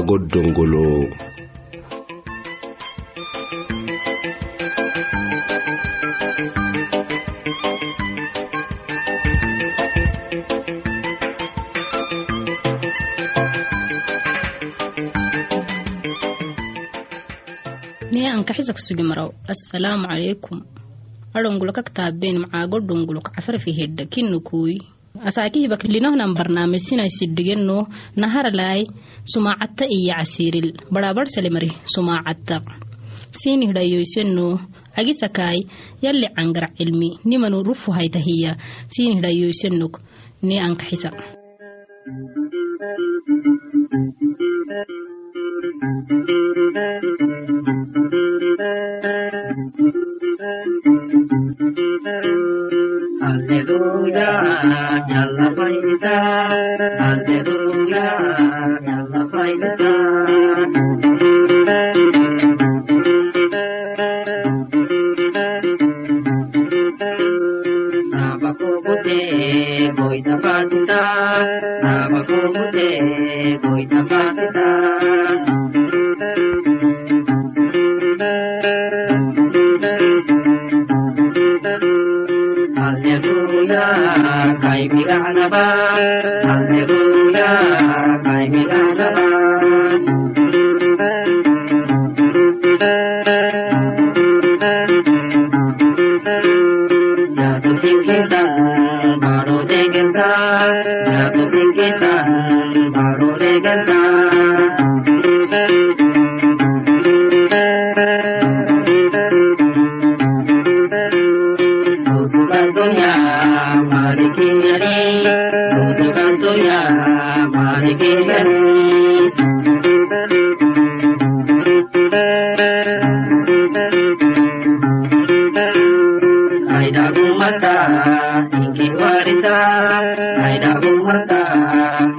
agot dongolo gsgmraw assalaamu calaykum adhongulakagtaaben macaago dhonguluk cafarfi hedha kinukui asaakih bakilinohnan barnaamijsinay sidhigeno naharalai sumaacatta iyo casiiril. Badhaabadhsalemari sumaacatta siinihidhayoyseno agisakaai yalli cangar cilmi. Nimanu rufuhaytahiya siinihidhayoysenok ne ankaxisa.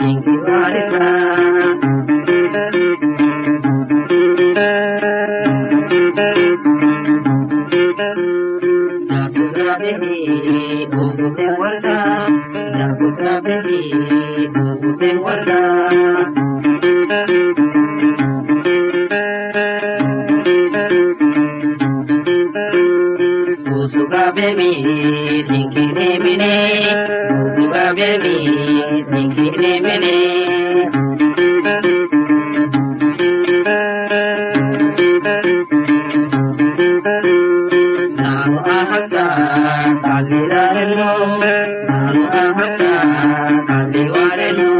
Thank you, Addison. debi ninkinemene Nanu ahasa talirarelo Nanu ahasa taliwarelo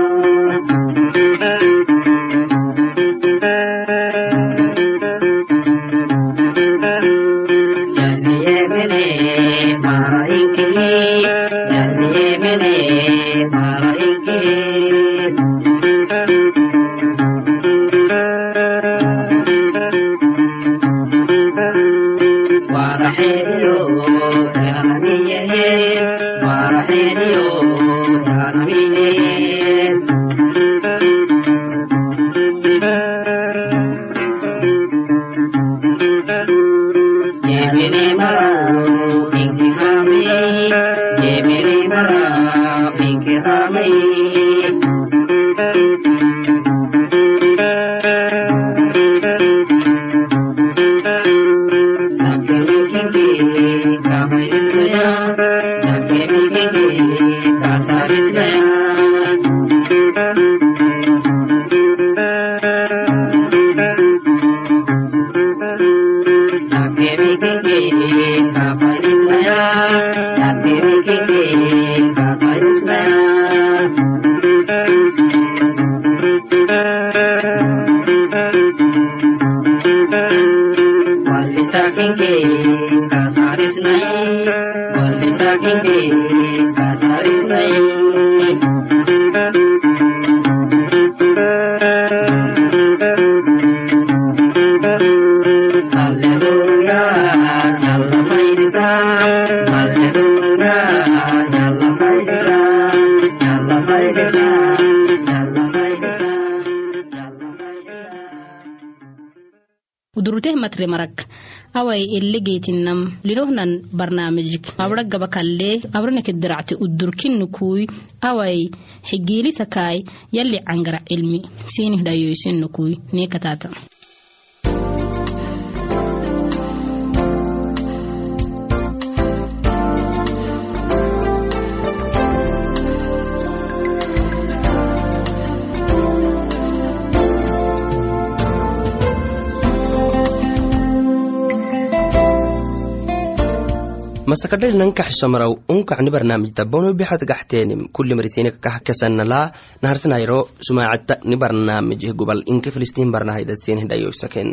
Yani yemene mara inkine away elegeytinam linohnan barnaamijik. Abra gaba kalle abraneke diracte udurkinnukuy away xigiilisakaay yalli cangara cilmi siinih dhayoysinnukuy neekataata masakadhali nankaxisomaraw unkacni barnaamijta bono bixad gaxteenim kuli marisinika kah kesanala naharsinayro sumaacadta ni barnaamijih gubal inke filistiin barnahaydasin hidhayoysaken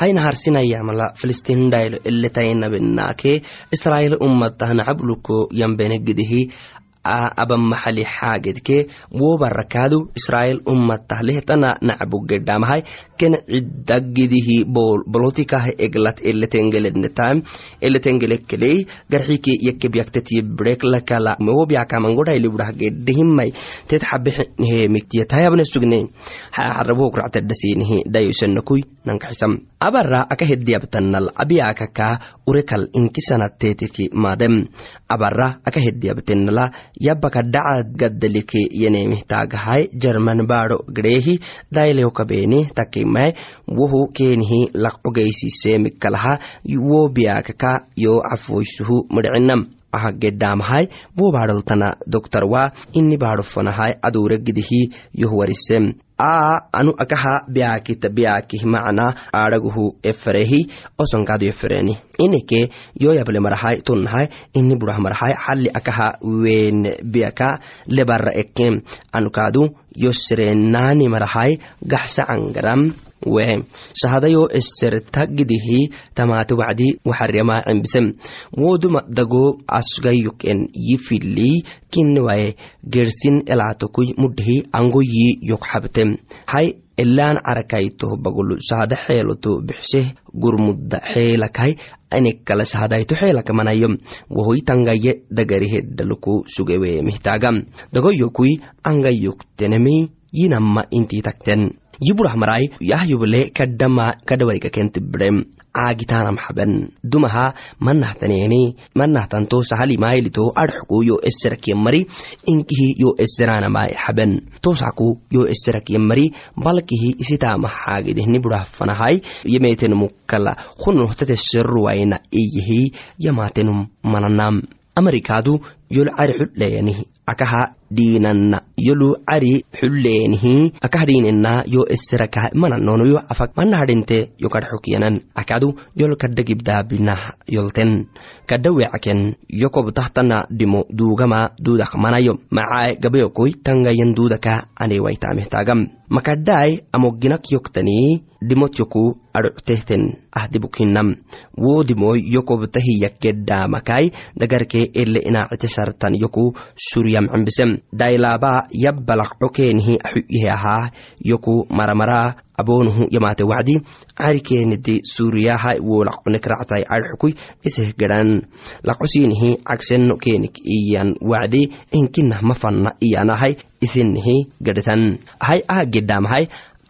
hay naharsinayamala filistiin hindhaylo eletaynabinaake israa'iil ummatahnaxabluko yambenegidihi abamaxali xaagedke wobarakaadu israa'iil ummatah lehtana nacbugedhamahay ken cidagidihi bolotikah eglat eletengelednetam eletengelekkeley garxike yakebyaktetiye brek lakala wobyakamangodhailiburahgedhihimai tet xabehemiktiyatayabne sugne. Xarabohokractedhasinihi dhayosanakui nankaxisam abara aka hediyabtanal abiyakaka urekal inkisanateteki madem. Abara aka hediyabtenala yabaka dhaca gaddalike yenemihtaagahay jerman baadho gdheehi daylewkabeeni takimai wohu keenihi laqcogaysiseemikalaha wobiyaakaka yo cafoysuhu midcinam aha gedhaamahay wo baadholtana doktor wa ini baadhofanahay aduuregidihi yohwarisem a anu akaha biyaakita biyaakih macna aadhaguhu eferehi osonkaadu efereni ineke yo yable marahay tunnahay ini burah marahay xalli akaha wen biyaka lebara ekem anukaadu yo sereenaani marahay gaxsa cangaram wehe sahadayo esertagidihi tamaate wacdi waxarema cembisem woduma dago asgayuken yifili kinnewaye gersin elaatokuy mudhihi angoyi yokxabtem hay elaan carakaytoh bagulu sahada xeeloto bixseh gurmudda xeelakay anekkala sahadayto xeelakamanayo wahoy tangaye dagariheddaluku sugewe mihtagam dagoyokui angayoktenemi yinamma intii takten yiburah marai yahyubale kadhawarika kentibirem caagitanam xaben dumaha manahtaneeni manahtanto sahalimailito adxku yo eserakiya mari inkihi yo eseranamai xaben tosaku yo eserakiya mari balkihi isitama xaagidehni burah fanahai yemetenumukala hunohtate seruwaina iyihi yamatenum mananam amerikadu yol cari xudheyanihi akaha dhiinanna yolu cari xulleenihi akah dhiinena yo eserakaha mananono yo afak mana hadhinte yo kadxukyanan akadu yol kadha gibdaabinah yolten. Kadha wecaken yo kobtahtana dhimo duugama duudak manayo macae gabayokoi tangayan duudaka anewaitamehtaagam makadhaai amoginak yoktanii dhimotyoku adhuctehten ahdibukhinam wo dimoy yokobtahiyakedhamakai dagarke ele inaacite sartan yoku suryam cembisem dailaba yabbalaqco keenihi axuyihe ahaa yoku maramara abonuhu yamate wacdi. Carikeenidi suriyaha wo laqconekractai adxukui iseh geran laqcosiinihi cagseno keenik iyan wacdi. Inkinah mafanna iyanahay isinihi gedhetan hay aha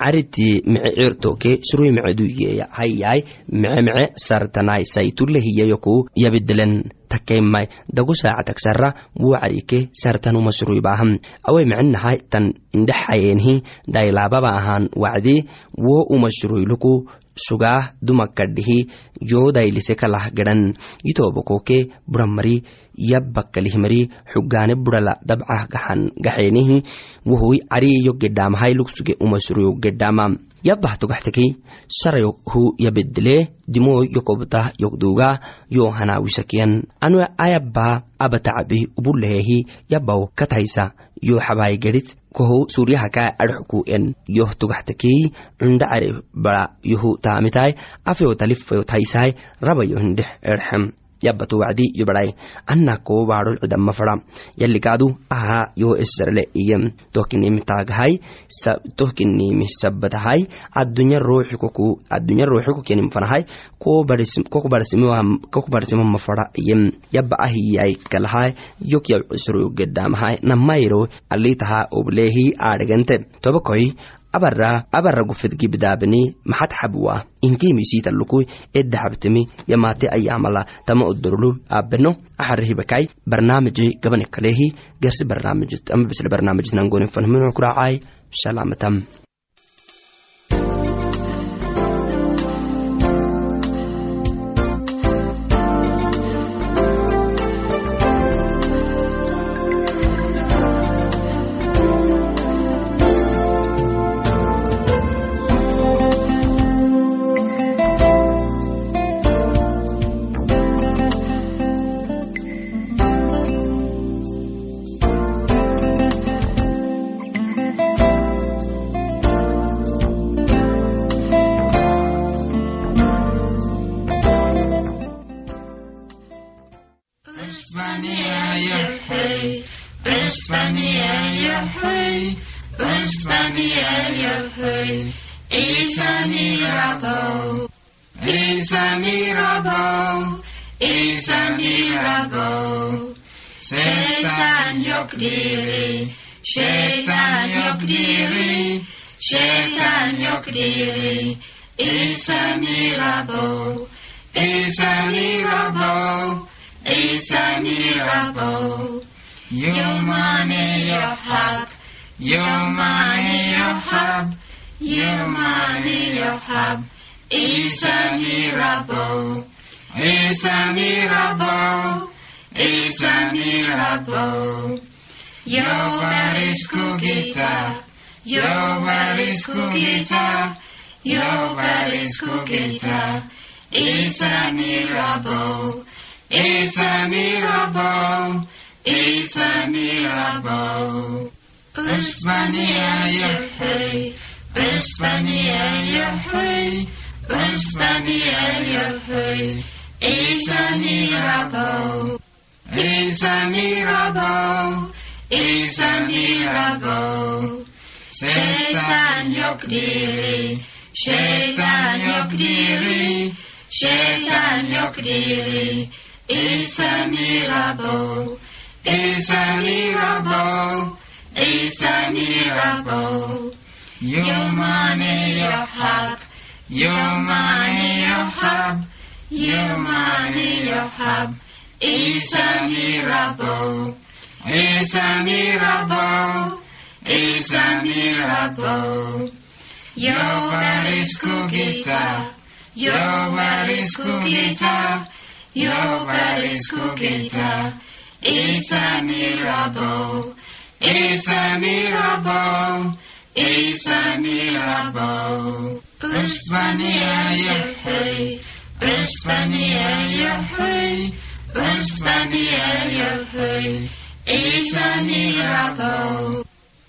gedhamahay cariti mice cirtoke surui mice duyeya hayai mice mice sartanai saitulehiyayoku yabidelen takaimai dagu saacatagsara wo carike sartanuma suruibaham awai micenahai tan indhexayeenhi dailababa ahan wacdi wo uma suruiluku sugaah dumakadhihi yodailise kalah gedan yitobokoke buramari yabbakalihmari xugaane burala dabcah gaxan gaxeenihi wohoy cariyo gedhaamahai lugsuge umasuruyo gedhaama yabbah togaxteki sarayo hu yabedele dimoy yokobtah yokduga yo hanawisakiyan anu ayabba abatacabi ubulehehi yabbaw kataysa yo kohow suryahaka adxku en yoh togaxtekey cunda care bara yohu taamitai afeyo talifayo taysai rabayo hindhex erxem yabbato wacdi anna koo baadhol cidama fara. Yalikaadu aha yo esarle iyem tohkinimi taagahai tohkinimi sabatahai addunya ruuxi koku addunya ruuxi kokenim fanahai koku barsimama fara iyem yabba ahiyai kalahai yokyab cisro gedamahai namayro alitaha oblehi aadhagante tobakoi abara abara gufed gibdaabni maxad xabwa inkiimisiitalukui eddahabtemi yamate ayamala tama odorlu abeno axarihibakai barnaamiji gabani kalehi gersi barnaamijit ama bisle barnaamijit nangonin fanhminu kuracai salamatam Yahweh, Isa Mirabo, Isa Mirabo, Isa Mirabo, Şeytan yok diri, şeytan yok diri, a yok diri, İsa Mirabo, İsa Mirabo, İsa Mirabo, Yumane yok hak, your money, your hub, your money, your hub. Is a miracle, is a miracle, is a miracle. Your varis cugita, your varis cugita, your varis cugita is a miracle, is a miracle, is a miracle. Osmania Yahweh, Osmania Yahweh, Osmania Yahweh, Isa Mirabo, Isa Mirabo, yok diri, Shaitan Yokdiri, Shaitan Yokdiri, Shaitan Yokdiri, Isa Mirabo, Isa Mirabo, is a miracle. Your money, your help. Your money, your help. Your money, your help. Is a miracle. Is a miracle. Is a miracle. Your body's cookie. Your body's cookie. Your body's cookie. It's a miracle. It's a miracle. It's a miracle. Uspania Yahweh. Uspania Yahweh. Uspania Yahweh. It's a miracle.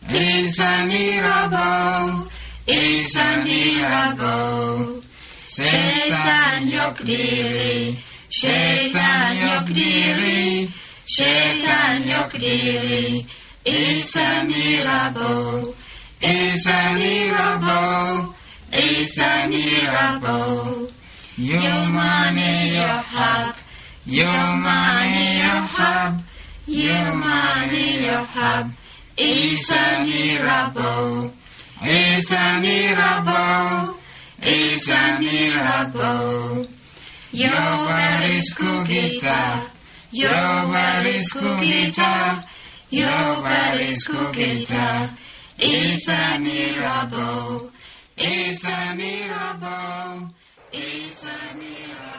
It's a. It's yok diri. Şeytan yok diri. Şeytan diri. Yok diri is a miracle, is a miracle, is a miracle. Your money, your hub, your money, your hub, your money, your heart. is a miracle, is a miracle, is a miracle. Your word is Kukita, your word is Kukita. Nobody's cookie jar is a miracle. It's a miracle. It's a miracle.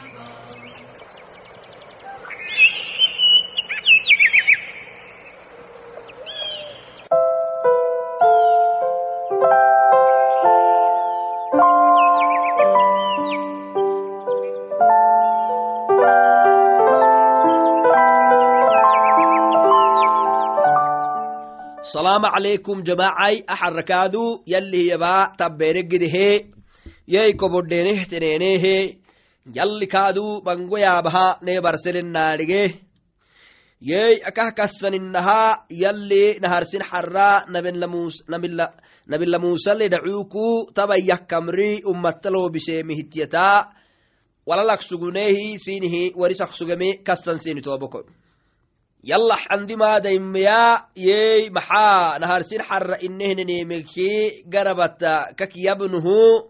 Salama calaykum jamacai axarakaadu yalli yabaa tabbeeregedehe yey kobodhenehteneenehe yalli kaadu bango yaabaha nee barselennaadhige yey akah kassaninaha yalli naharsin xarra nabila musale dhacuuku tabayyah kamri ummattaloobiseemihityata walalak suguneehi sinihi warisak sugeme sini tooboko yalla xandimaadaimeya yey maxaa naharsin xarra inehnenemeki garabata kakiyabnuhu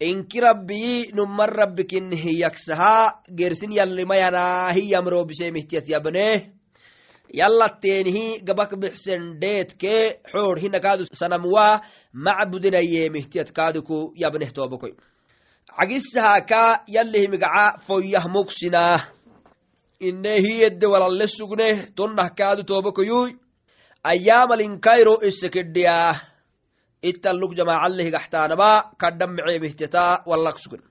inki rabbiyi numman rabbikinihiyaksaha gersin yallimayanahiyamrobisemihtiat yabne. Yallateenihi gabak bixsendheetke xoor hinakaadu sanamwa macbudinayemihtiyat kaaduku yabneh toobokoy cagisahaka yallihimigaca foyyah mugsinah inehiyedde walalle sugne tonnah kaadu toobokoyuy ayyaamalinkairo isekedhiyaah ittaluk jamacallehigaxtaanaba kadhan meceemihteta wallak sugen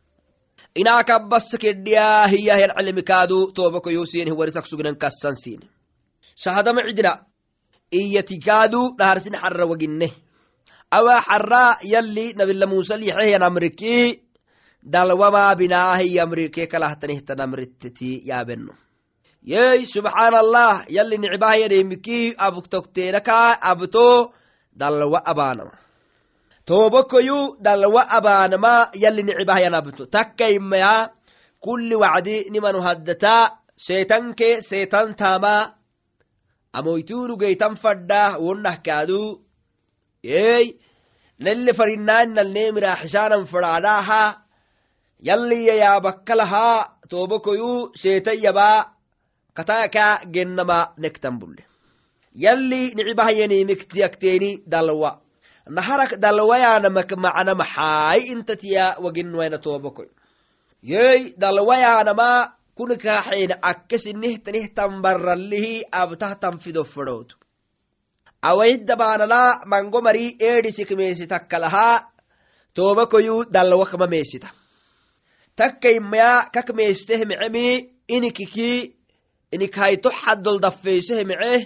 inaakabbasa kedhiyaa hiyahyan toobokoyu sinih warisak sugnen kassan sine shahadama iyatikaadu dhaharsin xarra waginne awaa xarra yalli nabila musa lixehyan amriki dalwamaa binaahi amrike kalahtanihtan amritteti yaabeno yey subxaanallah yalli nicbahayanimiki abtokteenaka abto dalwa abaanama toobokoyu dalwa abaanama yalli nicbahyan abto. Takkaimaya kulli wacdi nimanu haddata seetanke seetan taama. Geytan fadda wonnah kaadu. Ey nelle farinnaani nalneemiraaxisaanan fadhaadhaaha yalliya yaabakkalaha toobokoyu seetayyabaa katayaka gennama nektan bulle. Yalli dalwa naharak dalwayaanamak macna maxaay intatiya waginwayna toobokoy yey dalwayaanama kunikaaxeena akkesinihtanihtan barrallihi abtahtan fido fadhootu awayiddabaanala mango mari eedhisik meesitakkalaha toobakoyu dalwakma takkaimaya kak meesteh mecemi inikiki inikhayto xaddol daffeyseh meceh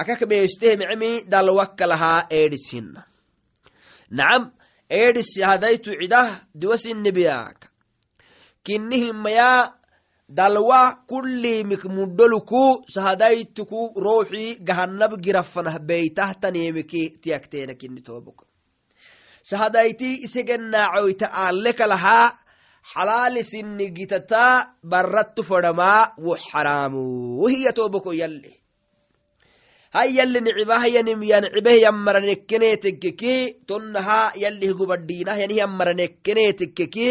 akak meesteh mecemi dalwakkalaha eedhis hinna nacam eedhis hadaytu cidah diwasinnibiyaaka kinni dalwa kullimik muddoluku sahadaytuku ruuxi gahanab girafanah beytahtanemiki tiyakteena kinni tooboko sahadayti aalekalaha xalaali sinni gitata barrattu fadhamaa wo xaraamu hiya tooboko yalle hay yalli nicibahyanim yancibeh yammaranekkeneetekkeki tonnaha yallih gubadhiinah yanih yammaranekkeneetekkeki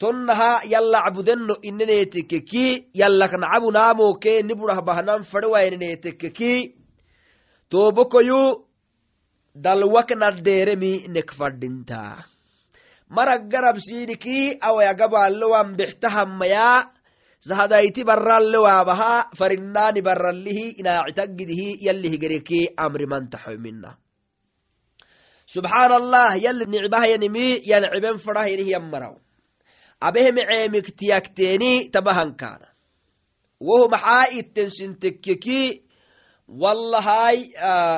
tonnaha yalla cabudeno ineneetekkeki yallak nacabu naamoke niburah bahnan fadhewayneneetekkeki toobokoyu dalwak naddeeremi nek fadhinta marag garabsiiniki awayagabaalewan bextahammaya sahadayti barralewaabaha farinnaani barrallihi inaacitaggidihi yalli higereki amrimantaxoymina subxaan allah yalli nicbahyanimi yanciben fadhahyanih yammaraw. Tabahankaana. Wohu maxaa ittensintekkeki wallahay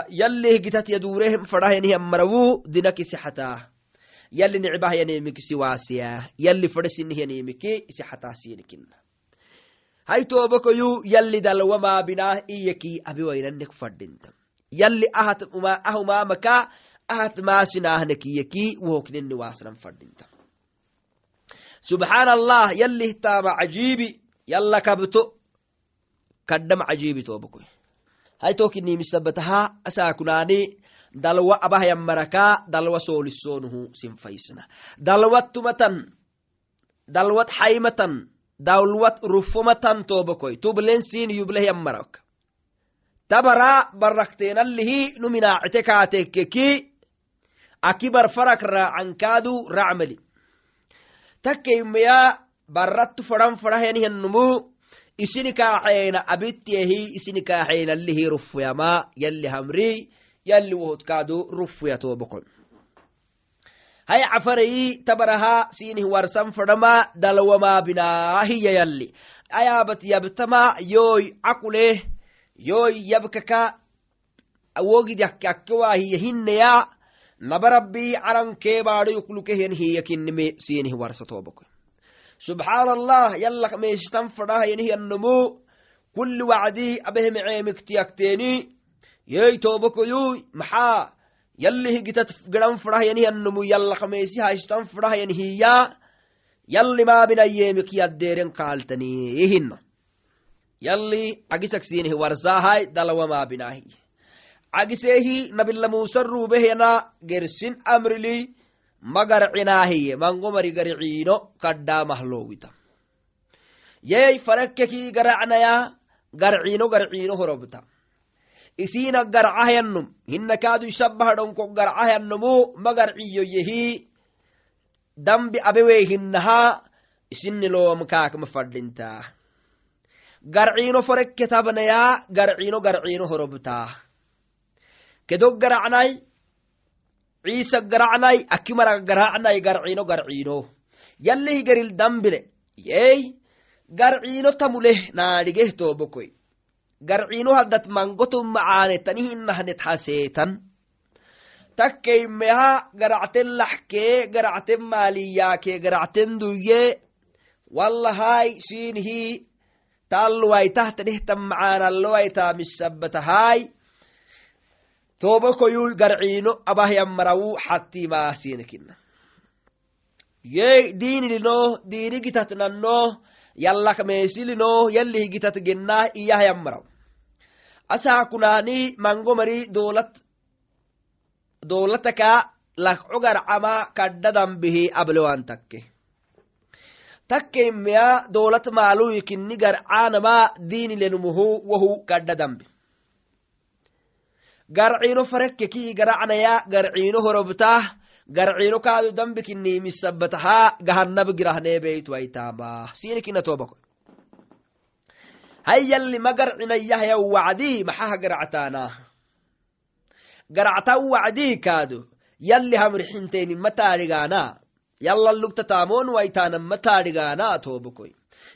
yallih gitat yadureh fadhahyanih yammarawu yalli nicbahyanemikisi waasiyaa yalli fadhesinihyanimiki isixataasiinikina hay toobokoyu yalli dalwamaa binaa iyaki abiwaynanek fadhinta yalli ahat ahumaamaka ahat maasinaahnekiyaki wohokneni waasnan fadhinta subxaan allah yallih taama yalla kabto kaddam cajiibi toobokoy hay tokinimisabbataha asaakunaani dalwa abahyanmaraka dalwa soolisonuhu sinfaysna dalwat tumatan dalwat xaymatan dalwat rufomatan toobokoy tublensin yubleh yammarak tabara barakteenallihi numinaacite kaatekkeki akibar farak raacankaadu racmali takkeimeya barrattu fadhan fadhahyanihyannumu isini kaaxeena abittiyahi isini kaaxeenallihi rufuyama yalli hamri yalli wohodkaadu rufuya toobokon hay cafarayi tabaraha sinih warsan fadhama dalwamaa binaahiya yalli ayaabat yabtama yoy cakuleh yoy yabkaka wogid yakke akkewaahiya hinneya nabarabbi carankeebaadho yuklukehyan hiya kinnime sinih warsa toobokon subxaan allah yallak meeshtan fadhahayanihyannomu kulli wacdi abehemeceemiktiyakteeni yey toobokoyuy maxaa? Yalli higitat gidan fadhahayanihyannomu yallak meesi haystan fadhahayan hiya. Yalli maabinayeemik yaddeeren kaaltani hinna yalli cagisak siinihi warsaahay cagiseehi nabila musa ruubehena gersin amrili magarcinaahiye mangomari garciino kadhaamahlowita yey farekkeki garacnaya garciino garciino horobta isina garcahyannum hinna kaadu isabbahadhonko garcahyannumu magarciyo yehi. Dambi abewey hinnaha isinni loom kaakma fadhintaa garciino forekke garciino garciino horobtaa kedog garacnay ciisa garacnay akimara garacnay garciino garciino. Yallihi geril dambile. Yey garciino tamuleh naadhigeh toobokoy garciino haddat mangotum macaanetani hinahnet haseetan takkeymeha garacten laxkee garacten maaliyaakee garacten duyye wallahay siinhi taalluwaitahta dhehtan macaanallowaita misabatahay tobokoyu garciino abahyamarawu xattimaasiinekina yey diinilino diini gitat nanno yallak meesilino gitat gennah iyahyamaraw asaa kunaani mango mari doolat doolataka lakco garcama kadda dambihi ablewan takke. Takkeimeya doolat maaluyi kinni garcaanama diinilenumuhu wohu kadda dambi. Garciino farekkeki garacnaya garciino horobtah garciino kaadu dambi kinni misabataha gahanab girahneebeytwaitama sinikina hayyalli ma garcinayahya wacdi maxaha garactaana? Garacta wacdi kaadu yalli hamrixinteeni mataadhigaana yallalugta taamoon waitaana mataadhigaana tobokoy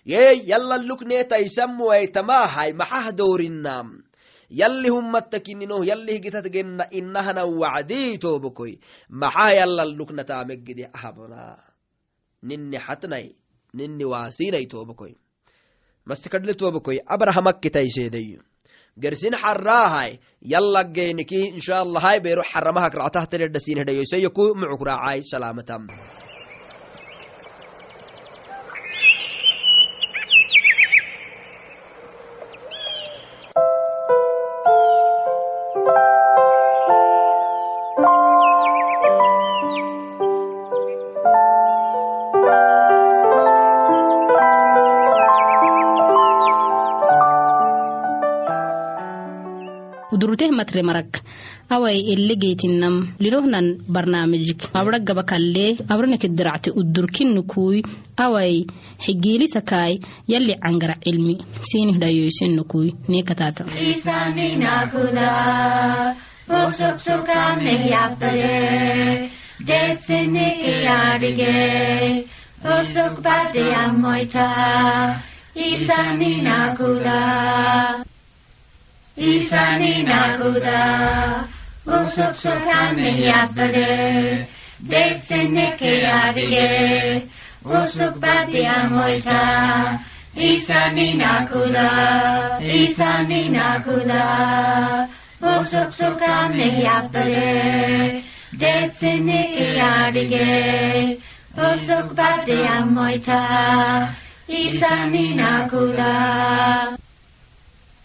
yey yallalukneetaisammuwaitamahay maxah doorinam yalli hummattakinino yallih gitat genna innahana wacdi tobokoy maxah yallalluknataamegide ahabona. Ninni hatnay ninni waasinay mastikadle tobokoy abrahamakitaiseedeyo gersin xaraahay yallageeniki inshaallahai beero xaramahak ractahtaredhasinhedhayoiseyo ku mucuk raacay salaamatam matre marak. Awai elegeytinam lirohnan barnaamijik. Abra gaba kalle abraneke diracte udurkinnukui awai xigiilisakaai yalli cangara cilmi sinih dhayoysinnukui nekatata. Isani nakula, izanina guda, osok sokan eiatare, deitzen neke adie, osok batia moita, izanina guda, izanina guda, osok sokan eiatare, deitzen neke adie, osok batia moita, izanina guda.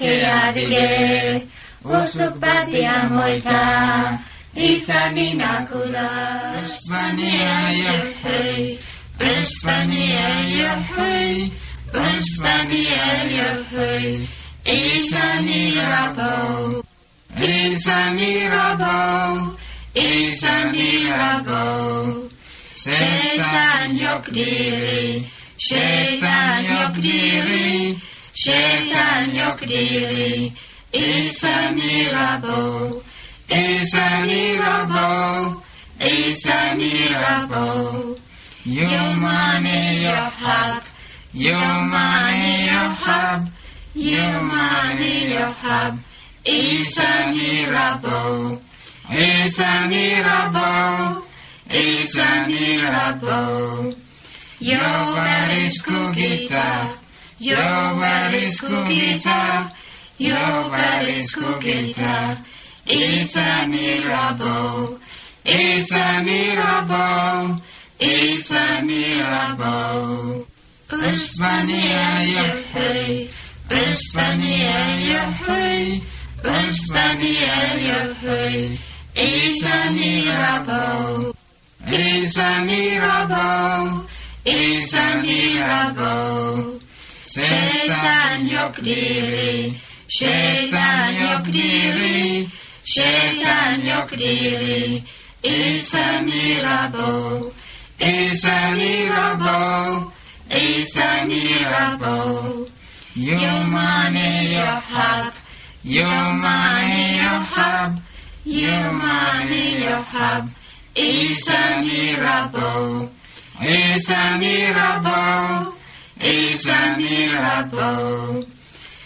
iyadige, usuk bade amoita, Isani nakula, Isani nakula, usuk sukan yapare, detsini iyadige, usuk bade amoita, Isani nakula, Isani nakula, usuk Shaitan yok diri, şeytan yok diri, şeytan yok diri. It's a miracle, it's a miracle, it's. Your money, your hub, your money, your hub, your money, your hub. It's a a is a miracle. Your is Kukita. Your is Kukita. Your is Kukita. It's a miracle. It's a miracle. It's a miracle. Uspania Yahweh. Uspania Yahweh. Uspania Yahweh. It's a miracle is a mirabeau, is a mirabeau. Shaitan yokdiri, Shaitan yokdiri, yok diri, şeytan yok diri. Is a mirabeau, is a mirabeau, is a mirabeau. Your money you have, your money you have, your money you have is a miracle, is a miracle, is a miracle.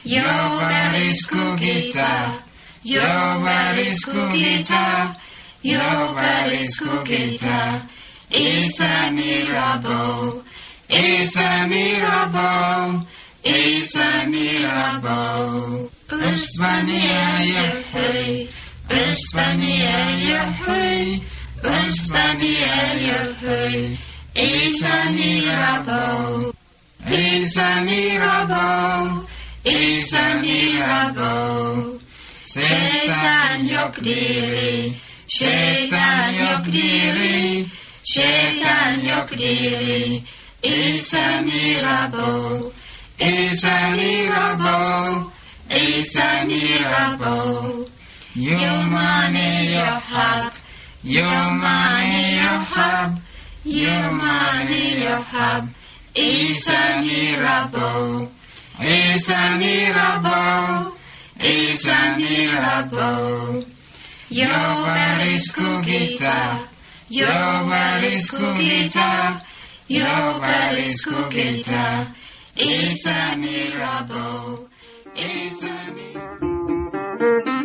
Jovaris kukita, Jovaris kukita, Jovaris kukita, is a miracle, is a miracle, is a miracle. Uspania Yahweh, Uspania Yahweh ösztenie jöjj, és a mirabó, és a mirabó, és a mirabó. Sétányok déli, sétányok déli, sétányok déli, és a mirabó, és a mirabó, és a mirabó. Jó your money, your hub, your money, your hub. Is a miracle, is a miracle, is a miracle. Your baris kukita, your baris kukita, your baris kukita is a miracle, is a miracle.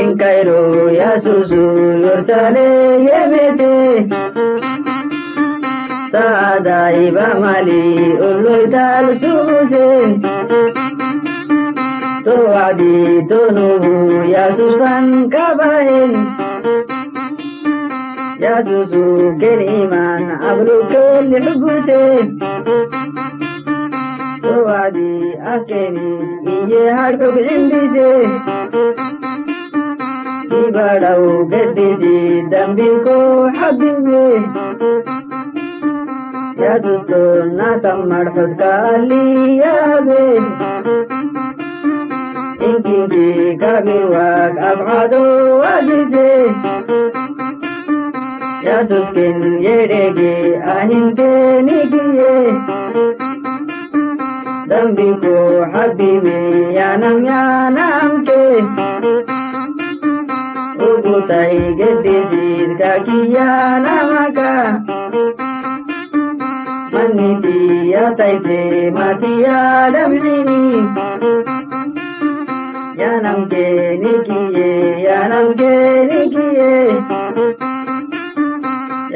in Cairo ya susu Yerusalem yebete Saada iba mali ulul tal suuse To adi to nubu ya susan kabain Ya susu ken iman ablu kel huguse To adi akeni iye harkuk indite ಗಡಿದಿ ದಂಬಿಕೋ ಹದಿವೆ ಯದುತ್ತು ನಾ ತಮ್ಮಡ್ಸದ್ ಕಾಲಿಯಾದೆ ಇಂಕಿಂಗಿ ಕಳಗಿರುವಾಗ ಅಬಾದು ಅದಿದೆ ಯದುಸ್ಕಿನ್ ಎಡೆಗೆ ಅಹಿಂದೆ ನಿಗಿಯೇ ದಂಬಿಕೋ ಹದಿವೆ ಯಾನಂ ಯಾನಂ ಕೇ kutai geddejiir kakiyyaa namaka manni biyya taite matiyaa dabsini yaanam keeni kiyyee yaanam keeni kiyyee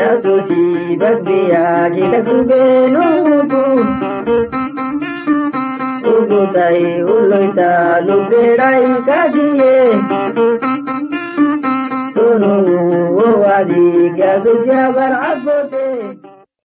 yaasuuti baddiyaa kita kubee nuutu ugutai ulloyta lubbeerai kakiyee. العلوم وعليك بالجبر عفو.